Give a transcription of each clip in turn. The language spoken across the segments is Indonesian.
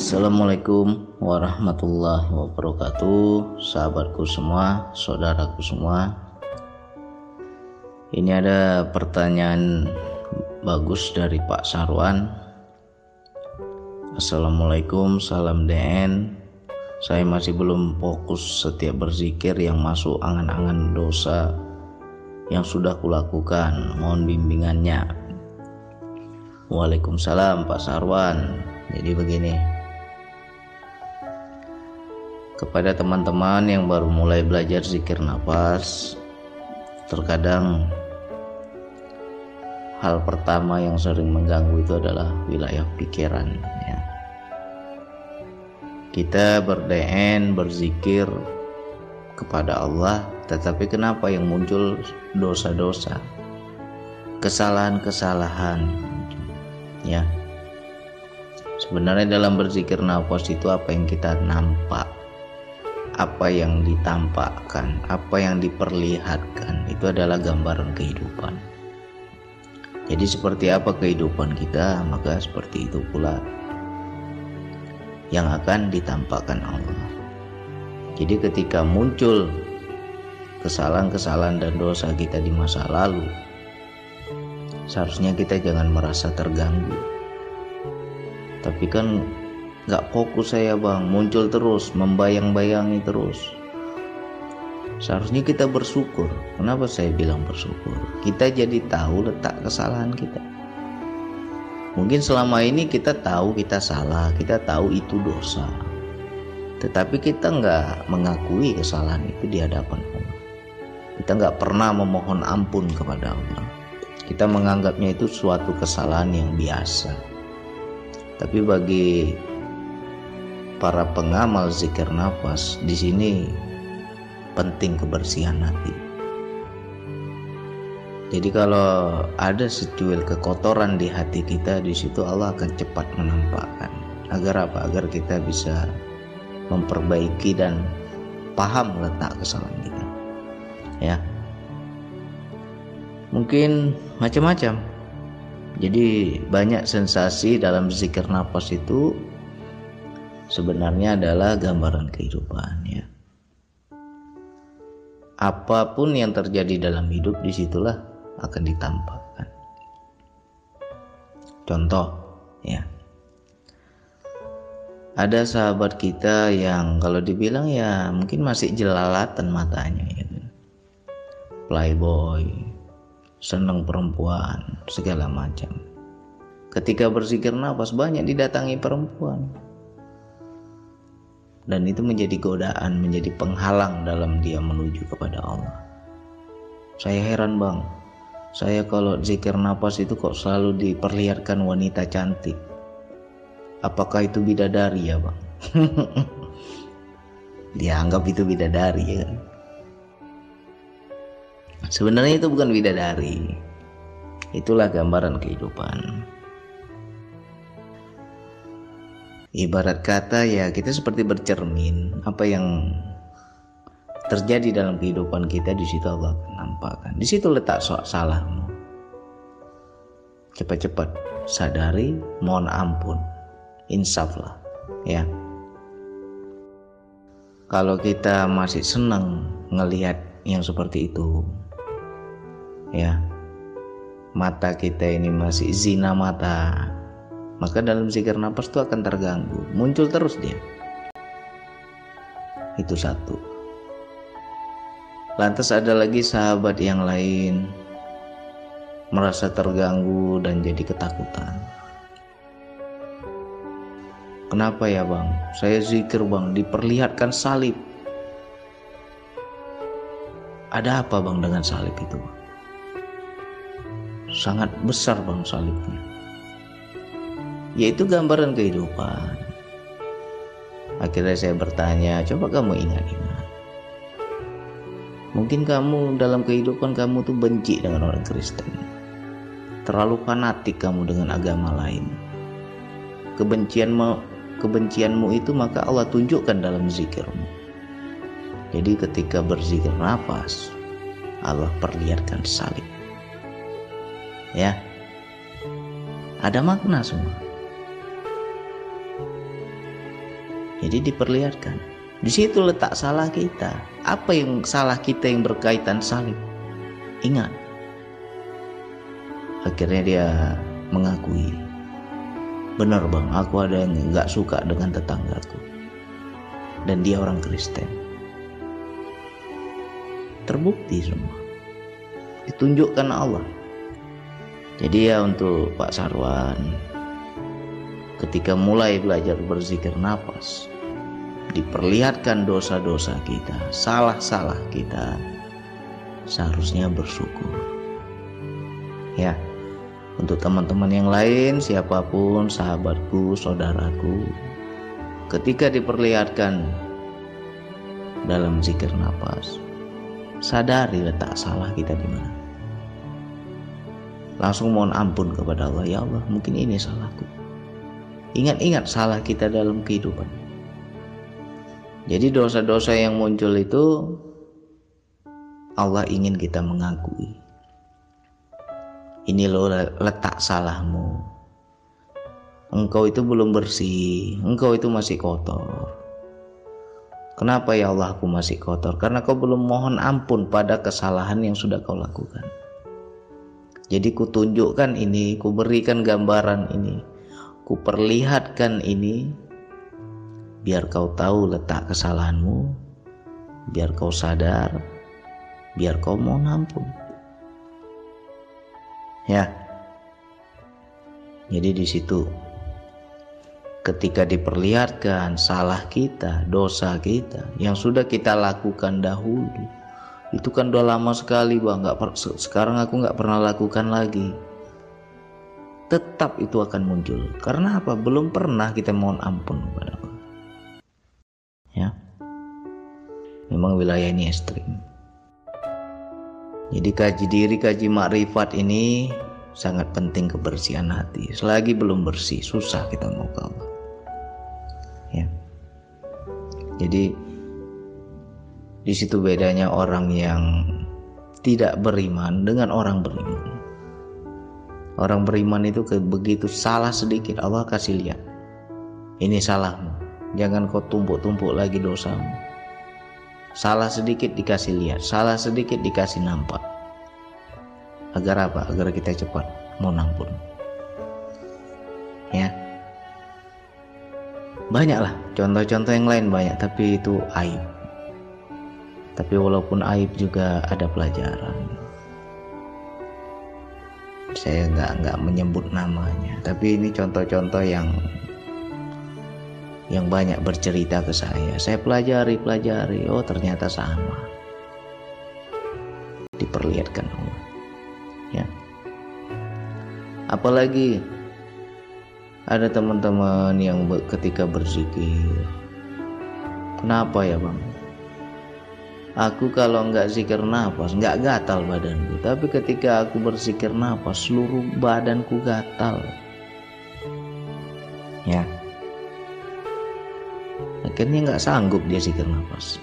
Assalamualaikum warahmatullahi wabarakatuh. Sahabatku semua, saudaraku semua. Ini ada pertanyaan bagus dari Pak Sarwan. Assalamualaikum, salam DN Saya masih belum fokus setiap berzikir yang masuk angan-angan dosa yang sudah kulakukan. Mohon bimbingannya. Waalaikumsalam Pak Sarwan. Jadi begini kepada teman-teman yang baru mulai belajar zikir nafas. Terkadang hal pertama yang sering mengganggu itu adalah wilayah pikiran ya. kita berdn berzikir kepada Allah tetapi kenapa yang muncul dosa-dosa? Kesalahan-kesalahan ya. Sebenarnya dalam berzikir nafas itu apa yang kita nampak apa yang ditampakkan, apa yang diperlihatkan itu adalah gambaran kehidupan. Jadi seperti apa kehidupan kita, maka seperti itu pula yang akan ditampakkan Allah. Jadi ketika muncul kesalahan-kesalahan dan dosa kita di masa lalu, seharusnya kita jangan merasa terganggu. Tapi kan Gak fokus saya bang, muncul terus, membayang-bayangi terus. Seharusnya kita bersyukur. Kenapa saya bilang bersyukur? Kita jadi tahu letak kesalahan kita. Mungkin selama ini kita tahu kita salah, kita tahu itu dosa. Tetapi kita nggak mengakui kesalahan itu di hadapan Allah. Kita nggak pernah memohon ampun kepada Allah. Kita menganggapnya itu suatu kesalahan yang biasa. Tapi bagi para pengamal zikir nafas di sini penting kebersihan hati. Jadi kalau ada secuil kekotoran di hati kita, di situ Allah akan cepat menampakkan. Agar apa? Agar kita bisa memperbaiki dan paham letak kesalahan kita. Ya. Mungkin macam-macam. Jadi banyak sensasi dalam zikir nafas itu sebenarnya adalah gambaran kehidupan ya. Apa pun yang terjadi dalam hidup di situlah akan ditampakkan. Contoh ya. Ada sahabat kita yang kalau dibilang ya mungkin masih jelalatan matanya ya. Playboy, seneng perempuan, segala macam. Ketika berzikir nafas banyak didatangi perempuan dan itu menjadi godaan, menjadi penghalang dalam dia menuju kepada Allah. Saya heran bang, saya kalau zikir nafas itu kok selalu diperlihatkan wanita cantik. Apakah itu bidadari ya bang? Dianggap itu bidadari ya kan? Sebenarnya itu bukan bidadari. Itulah gambaran kehidupan. Ibarat kata ya kita seperti bercermin apa yang terjadi dalam kehidupan kita di situ Allah nampakkan. Di situ letak soal salahmu. Cepat-cepat sadari mohon ampun. Insaflah ya. Kalau kita masih senang ngelihat yang seperti itu ya mata kita ini masih zina mata maka dalam zikir nafas itu akan terganggu. Muncul terus dia. Itu satu. Lantas ada lagi sahabat yang lain merasa terganggu dan jadi ketakutan. Kenapa ya bang? Saya zikir bang diperlihatkan salib. Ada apa bang dengan salib itu sangat besar bang salibnya yaitu gambaran kehidupan. Akhirnya saya bertanya, coba kamu ingat-ingat. Mungkin kamu dalam kehidupan kamu tuh benci dengan orang Kristen. Terlalu fanatik kamu dengan agama lain. Kebencianmu kebencianmu itu maka Allah tunjukkan dalam zikirmu. Jadi ketika berzikir nafas, Allah perlihatkan salib. Ya. Ada makna semua. Jadi diperlihatkan. Di situ letak salah kita. Apa yang salah kita yang berkaitan salib? Ingat. Akhirnya dia mengakui. Benar bang, aku ada yang nggak suka dengan tetanggaku. Dan dia orang Kristen. Terbukti semua. Ditunjukkan Allah. Jadi ya untuk Pak Sarwan, ketika mulai belajar berzikir nafas, diperlihatkan dosa-dosa kita, salah-salah kita, seharusnya bersyukur. Ya, untuk teman-teman yang lain, siapa pun, sahabatku, saudaraku, ketika diperlihatkan dalam zikir nafas, sadari letak salah kita di mana. Langsung mohon ampun kepada Allah, ya Allah, mungkin ini salahku. Ingat-ingat salah kita dalam kehidupan jadi dosa-dosa yang muncul itu Allah ingin kita mengakui. Ini loh letak salahmu. Engkau itu belum bersih, engkau itu masih kotor. Kenapa ya Allah aku masih kotor? Karena kau belum mohon ampun pada kesalahan yang sudah kau lakukan. Jadi ku tunjukkan ini, ku berikan gambaran ini, ku perlihatkan ini biar kau tahu letak kesalahanmu, biar kau sadar, biar kau mau ampun. Ya. Jadi di situ ketika diperlihatkan salah kita, dosa kita yang sudah kita lakukan dahulu, itu kan udah lama sekali bang, nggak sekarang aku nggak pernah lakukan lagi. Tetap itu akan muncul. Karena apa? Belum pernah kita mohon ampun kepada Allah. Ya. Memang wilayah ini ekstrim. Jadi kaji diri kaji makrifat ini sangat penting kebersihan hati. Selagi belum bersih susah kita mau ke Allah. Ya. Jadi di situ bedanya orang yang tidak beriman dengan orang beriman orang beriman itu begitu salah sedikit Allah kasih lihat ini salahmu Jangan kau tumpuk-tumpuk lagi dosamu. Salah sedikit dikasih lihat, salah sedikit dikasih nampak. Agar apa? Agar kita cepat mau nampun. Ya. Banyaklah contoh-contoh yang lain banyak, tapi itu aib. Tapi walaupun aib juga ada pelajaran. Saya nggak nggak menyebut namanya, tapi ini contoh-contoh yang yang banyak bercerita ke saya. Saya pelajari, pelajari, oh ternyata sama. Diperlihatkan Allah. Ya. Apalagi ada teman-teman yang ketika berzikir. Kenapa ya bang? Aku kalau nggak zikir nafas nggak gatal badanku, tapi ketika aku berzikir nafas seluruh badanku gatal. Ya, akhirnya nggak sanggup dia zikir nafas.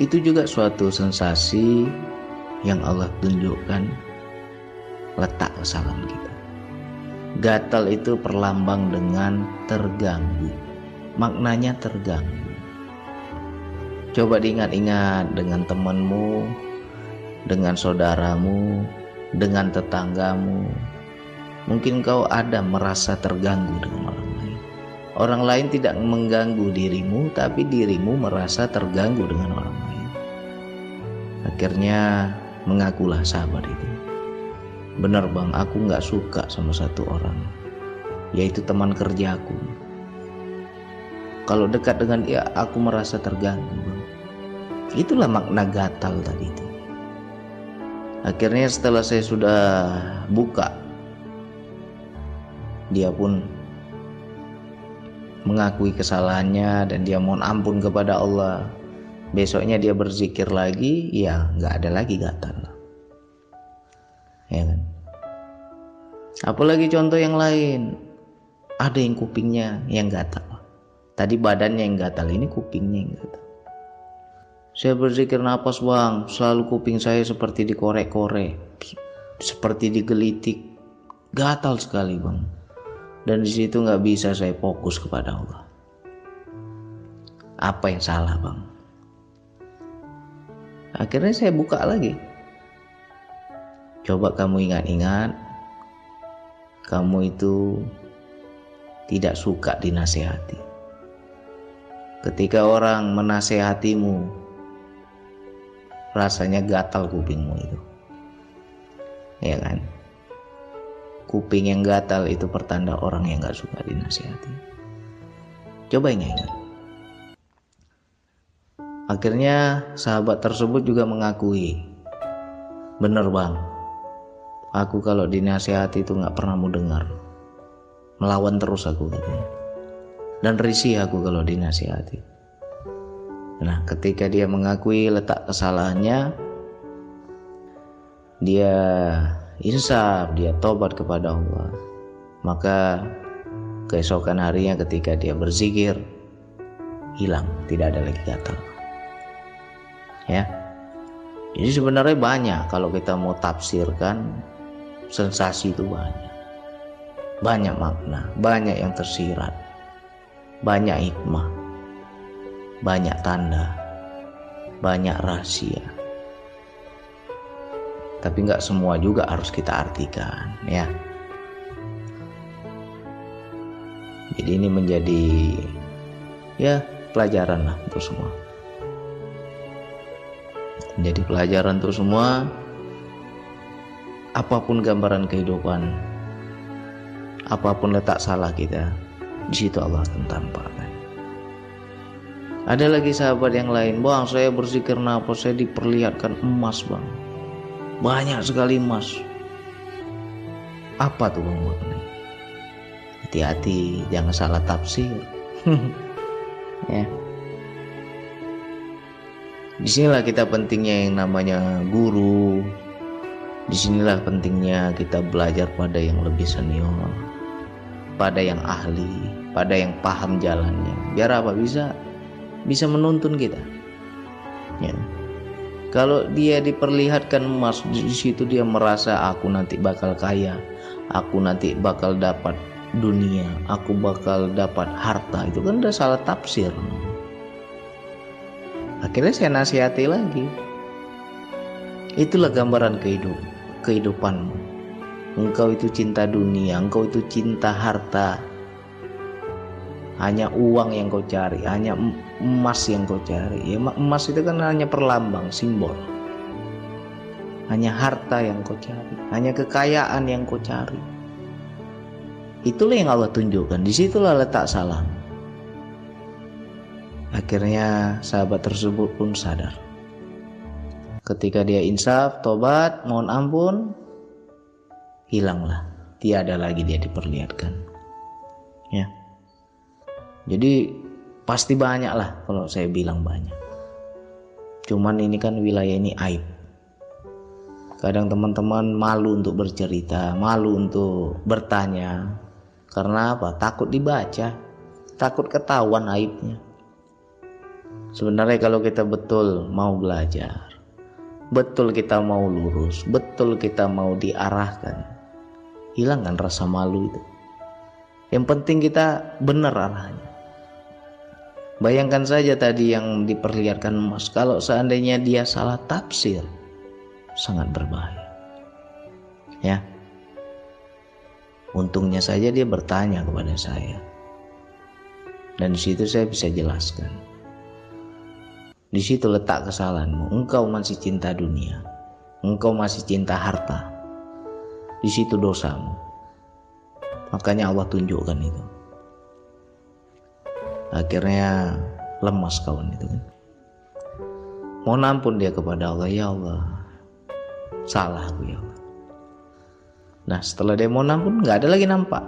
Itu juga suatu sensasi yang Allah tunjukkan letak kesalahan kita. Gatal itu perlambang dengan terganggu. Maknanya terganggu coba diingat-ingat dengan temanmu dengan saudaramu dengan tetanggamu mungkin kau ada merasa terganggu dengan orang Orang lain tidak mengganggu dirimu, tapi dirimu merasa terganggu dengan orang lain. Akhirnya mengakulah sahabat itu. Benar bang, aku nggak suka sama satu orang, yaitu teman kerjaku. Kalau dekat dengan dia, aku merasa terganggu. Bang. Itulah makna gatal tadi itu. Akhirnya setelah saya sudah buka, dia pun mengakui kesalahannya dan dia mohon ampun kepada Allah. Besoknya dia berzikir lagi ya nggak ada lagi gatal. Ya kan? Apalagi contoh yang lain. Ada yang kupingnya yang gatal. Tadi badannya yang gatal ini kupingnya yang gatal saya berzikir napas bang. Selalu kuping saya seperti dikorek-korek seperti digelitik. Gatal sekali bang. Dan di situ nggak bisa saya fokus kepada Allah. Apa yang salah bang? Akhirnya saya buka lagi. Coba kamu ingat-ingat kamu itu tidak suka dinasehati. Ketika orang menasehatimu rasanya gatal kupingmu itu. Ya kan? Kuping yang gatal itu pertanda orang yang gak suka dinasihati. Coba ingat-ingat. Akhirnya sahabat tersebut juga mengakui, bener bang, aku kalau dinasehati itu nggak pernah mau dengar, melawan terus aku katanya, dan risih aku kalau dinasehati. Nah, ketika dia mengakui letak kesalahannya, dia insaf, dia tobat kepada Allah, maka keesokan harinya ketika dia berzikir, hilang, tidak ada lagi gatal ya. Jadi sebenarnya banyak kalau kita mau tafsirkan sensasi itu banyak. Banyak makna banyak yang tersirat banyak hikmah banyak tanda. Banyak rahasia. Tapi nggak semua juga harus kita artikan ya. Jadi ini menjadi ya pelajaran lah untuk semua. Menjadi pelajaran untuk semua apa pun gambaran kehidupan apa pun letak salah kita di situ Allah akan tampakkan ada lagi sahabat yang lain. Bang saya berzikir nafas saya diperlihatkan emas bang. Banyak sekali emas. Apa tuh bang hati-hati jangan salah tafsir. Ya. Di sinilah kita pentingnya yang namanya guru. Di sinilah pentingnya kita belajar pada yang lebih senior, pada yang ahli, pada yang paham jalannya. Biar apa? Bisa bisa menuntun kita. Ya. Kalau dia diperlihatkan emas di situ dia merasa aku nanti bakal kaya, aku nanti bakal dapat dunia, aku bakal dapat harta. Itu kan udah salah tafsir akhirnya saya nasihati lagi itulah gambaran kehidup kehidupanmu engkau itu cinta dunia engkau itu cinta harta hanya uang yang kau cari hanya emas yang kau cari ya emas itu kan hanya perlambang simbol hanya harta yang kau cari hanya kekayaan yang kau cari itulah yang Allah tunjukkan di situlah letak salam Akhirnya sahabat tersebut pun sadar. Ketika dia insaf, tobat, mohon ampun, hilanglah. Tiada lagi dia diperlihatkan. Ya. Jadi pasti banyak lah kalau saya bilang banyak. Cuman ini kan wilayah ini aib. Kadang teman-teman malu untuk bercerita, malu untuk bertanya. Karena apa? Takut dibaca, takut ketahuan aibnya. Sebenarnya kalau kita betul mau belajar, betul kita mau lurus, betul kita mau diarahkan, hilangkan rasa malu itu. Yang penting kita benar arahnya. Bayangkan saja tadi yang diperlihatkan emas, kalau seandainya dia salah tafsir, sangat berbahaya. Ya. Untungnya saja dia bertanya kepada saya. Dan di situ saya bisa jelaskan. Di situ letak kesalahanmu. Engkau masih cinta dunia. Engkau masih cinta harta. Di situ dosamu. Makanya Allah tunjukkan itu. Akhirnya lemas kawan itu kan. Mohon ampun dia kepada Allah, ya Allah. Salah aku ya Allah. Nah setelah dia mohon ampun nggak ada lagi nampak.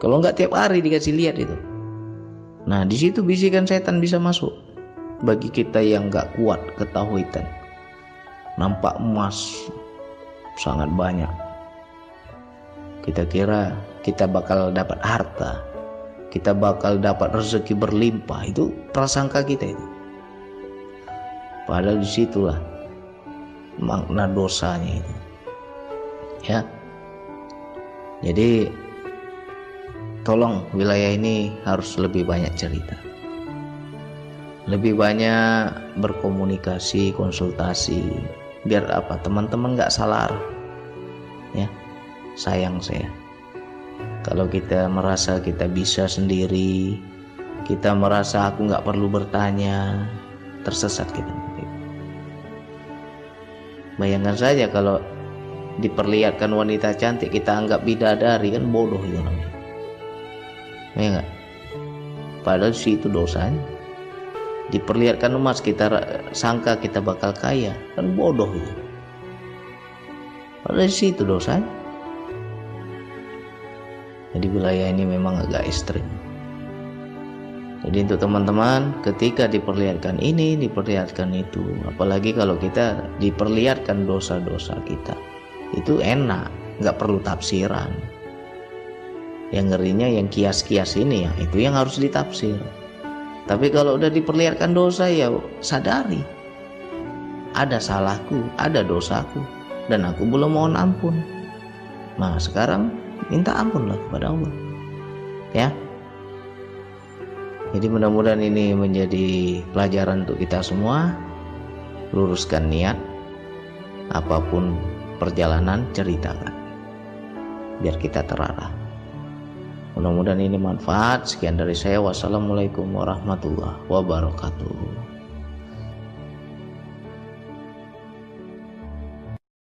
Kalau nggak tiap hari dikasih lihat itu. Nah di situ bisikan setan bisa masuk bagi kita yang gak kuat ketahuitan nampak emas sangat banyak kita kira kita bakal dapat harta kita bakal dapat rezeki berlimpah. Itu prasangka kita itu. Padahal di situlah makna dosanya itu. Ya. Jadi tolong wilayah ini harus lebih banyak cerita. Lebih banyak berkomunikasi konsultasi biar apa? Teman-teman nggak salah ya. Sayang saya kalau kita merasa kita bisa sendiri kita merasa aku nggak perlu bertanya tersesat kita. Bayangkan saja kalau diperlihatkan wanita cantik kita anggap bidadari kan bodoh itu namanya. Ya enggak padahal sih itu dosanya. Diperlihatkan emas kita sangka kita bakal kaya kan bodoh itu. Padahal sih itu dosanya jadi wilayah ini memang agak ekstrim. Jadi untuk teman-teman ketika diperlihatkan ini diperlihatkan itu apalagi kalau kita diperlihatkan dosa-dosa kita itu enak nggak perlu tafsiran. Yang ngerinya yang kias-kias ini ya itu yang harus ditafsir. Tapi kalau udah diperlihatkan dosa ya sadari. Ada salahku ada dosaku dan aku belum mohon ampun. Nah sekarang minta ampun lah kepada Allah. Ya. Jadi mudah-mudahan ini menjadi pelajaran untuk kita semua. Luruskan niat. Apa pun perjalanan ceritakan. Biar kita terarah. Mudah-mudahan ini manfaat. Sekian dari saya. Wassalamualaikum warahmatullahi wabarakatuh